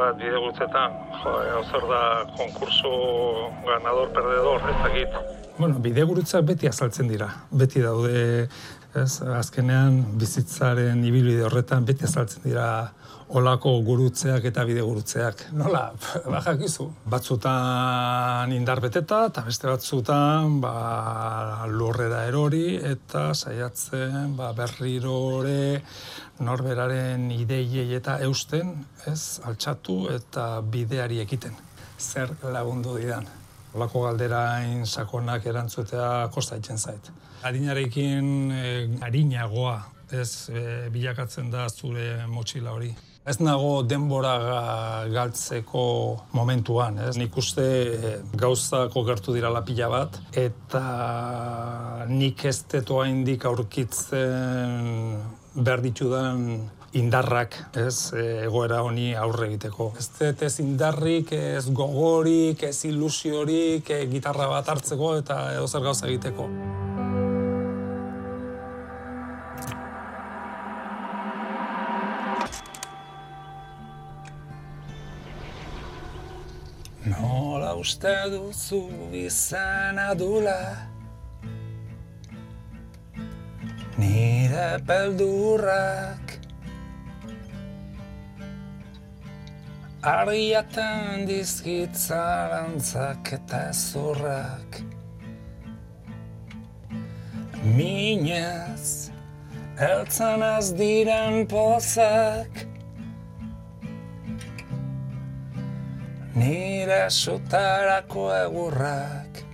bat bidegurtzetan, jo, hau zer da konkurso ganador perdedor, ez dakit. Bueno, bidegurutzak beti azaltzen dira. Beti daude, ez, azkenean bizitzaren ibilbide horretan beti azaltzen dira olako gurutzeak eta bidegurutzeak. Nola, bajak izu. Batzutan indar beteta eta beste batzutan ba, lurrera erori eta saiatzen ba, berrirore norberaren ideiei eta eusten, ez, altxatu eta bideari ekiten. Zer lagundu didan. Olako galderain sakonak erantzutea kosta zait. Harinarekin e, harinagoa, ez e, bilakatzen da zure motxila hori. Ez nago denbora galtzeko momentuan, ez? Nik uste e, gauzako gertu dira lapila bat, eta nik ez tetoa indik aurkitzen berditudan indarrak, ez, e, egoera honi aurre egiteko. Ez dut ez indarrik, ez gogorik, ez ilusiorik, e, gitarra bat hartzeko eta edo zer gauza egiteko. Nola uste duzu izan adula Nire peldurrak Argiatan dizkitzarantzak eta zurrak Minez, eltzan az diren pozak. Nire sutarako egurrak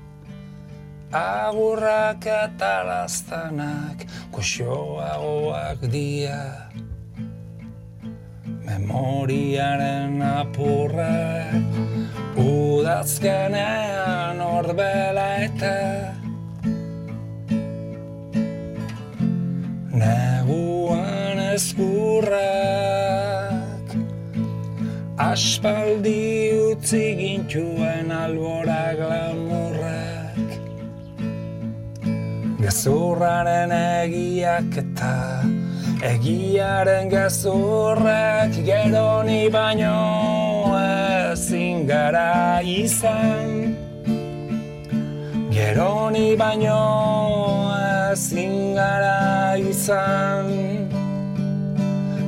Agurrak eta lastanak Koxoagoak dia memoriaren apurra udazkenean orbela eta neguan eskurrak aspaldi utzi gintuen albora glamurrak gezurraren egiak eta Egiaren gezurrek gero ni baino ezin gara izan. Gero ni baino ezin gara izan.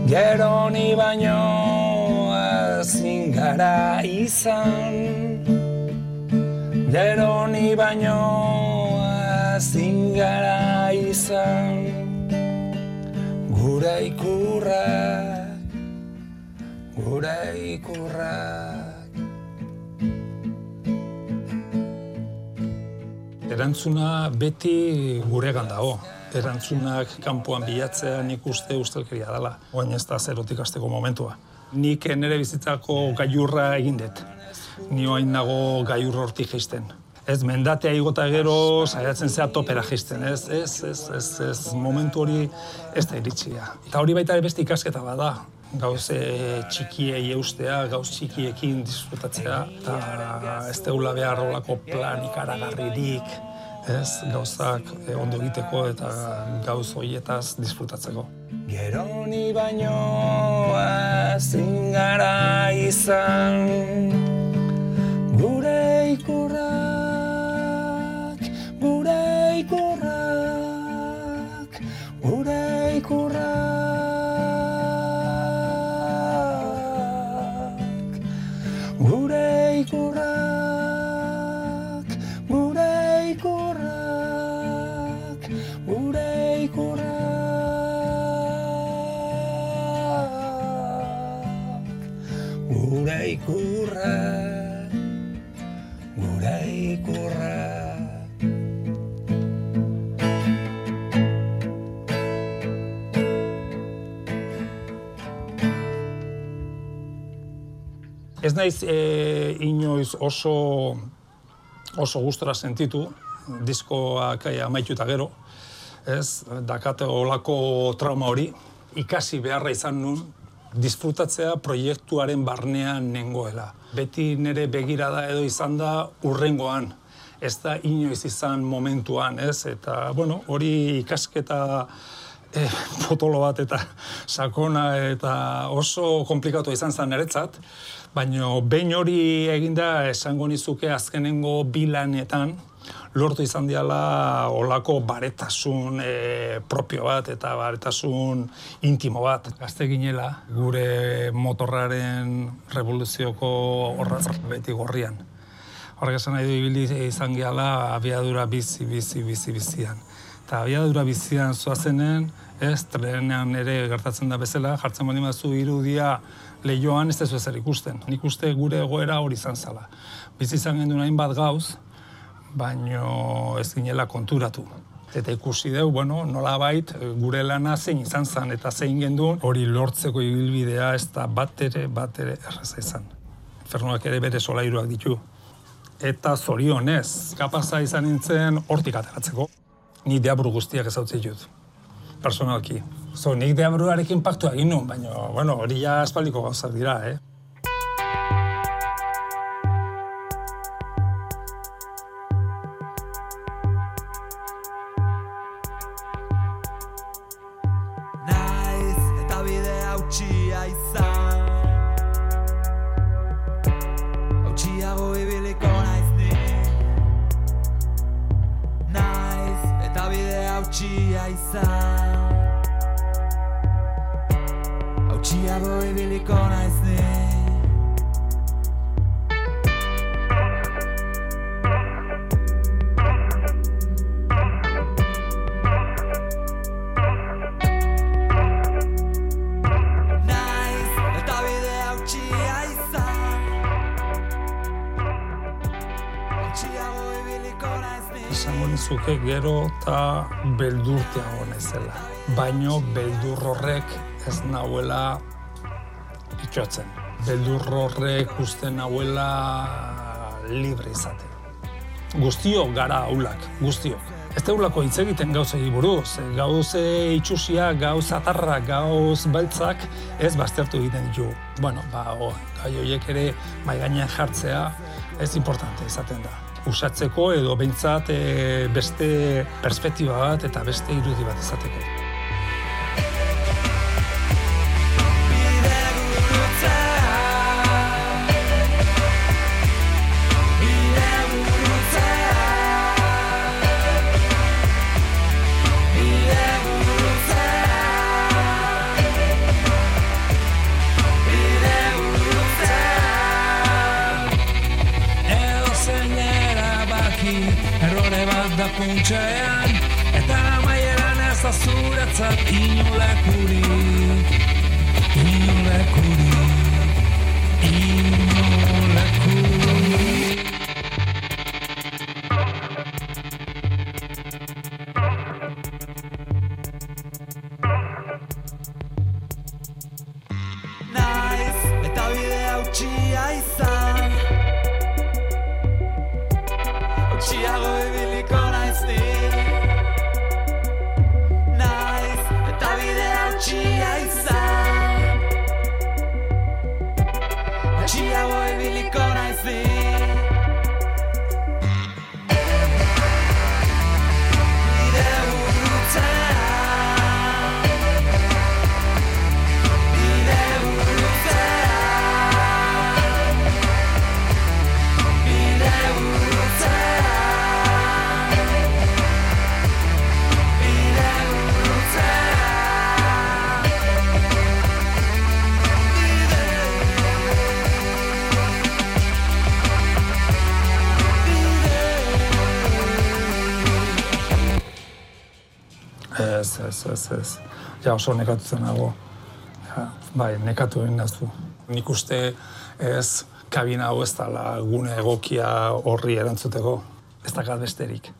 Gero ni baino ezin gara izan. Gero ni baino ezin gara izan gure ikurrak, gure ikurrak. Erantzuna beti guregan dago. Erantzunak kanpoan bilatzea nik uste ustelkeria dela. Oain ez da zerotik azteko momentua. Nik nire bizitzako gaiurra egin dut. Ni oain nago gaiur hortik geisten ez mendatea igota gero saiatzen zea topera jisten, ez, ez, ez, ez, ez, momentu hori ez da iritsia. Eta hori baita beste ikasketa bada, gauz txikiei eustea, gauz txikiekin disfrutatzea, eta ez teula behar rolako plan ikaragarririk, ez, gauzak e, ondo egiteko eta gauz horietaz disfrutatzeko. Gero ni baino ezin gara izan, naiz e, inoiz oso oso gustora sentitu diskoak amaitu eta gero, ez, dakate olako trauma hori, ikasi beharra izan nun, disfrutatzea proiektuaren barnean nengoela. Beti nire begirada edo izan da urrengoan, ez da inoiz izan momentuan, ez, eta, bueno, hori ikasketa e, potolo bat eta sakona eta oso komplikatu izan zen niretzat, baina behin hori eginda esango nizuke azkenengo bilanetan, lortu izan diala olako baretasun e, propio bat eta baretasun intimo bat. Gazte ginela, gure motorraren revoluzioko horraz beti gorrian. Horrek esan nahi du ibili izan gehala abiadura bizi, bizi, bizi, bizian. Eta abiadura bizian zoazenen, ez, trenean ere gertatzen da bezala, jartzen bali mazu irudia lehioan ez ez zer ikusten. Nik uste gure egoera hori izan zala. Bizi izan gendu hainbat gauz, baino ez ginela konturatu. Eta ikusi dugu, bueno, nola bait, gure lana zein izan zen, eta zein gendun, hori lortzeko ibilbidea ez da bat ere, bat ere erraza izan. Fernuak ere bere solairuak ditu. Eta zorionez, kapaza izan nintzen hortik ateratzeko. Ni deabru guztiak ezautzi dut, personalki. So, nik deabruarekin paktu egin nun, baina, bueno, hori ja espaliko gauzak dira, eh? utxia izan. Hautxia boi biliko naiz nire gero eta beldurteago naizela. Baino beldur horrek ez nahuela itxotzen. Beldur horrek uste nahuela libre izate. Guztio gara aulak, guztio. Ez teulako hitz egiten gauz buruz, gauz itxusia, gauz atarra, gauz beltzak, ez baztertu egiten ditu. Bueno, ba, o, gai horiek ere mai gainean jartzea, ez importante izaten da usatzeko edo behintzat e, beste perspektiba bat eta beste irudi bat izateko. Da zuretzat inolekurik Inolekurik ez, ez, ez. Ja, oso nekatu zen nago. Ja, bai, nekatu egin dazu. Nik uste ez kabina hau ez dala gune egokia horri erantzuteko. Ez da besterik.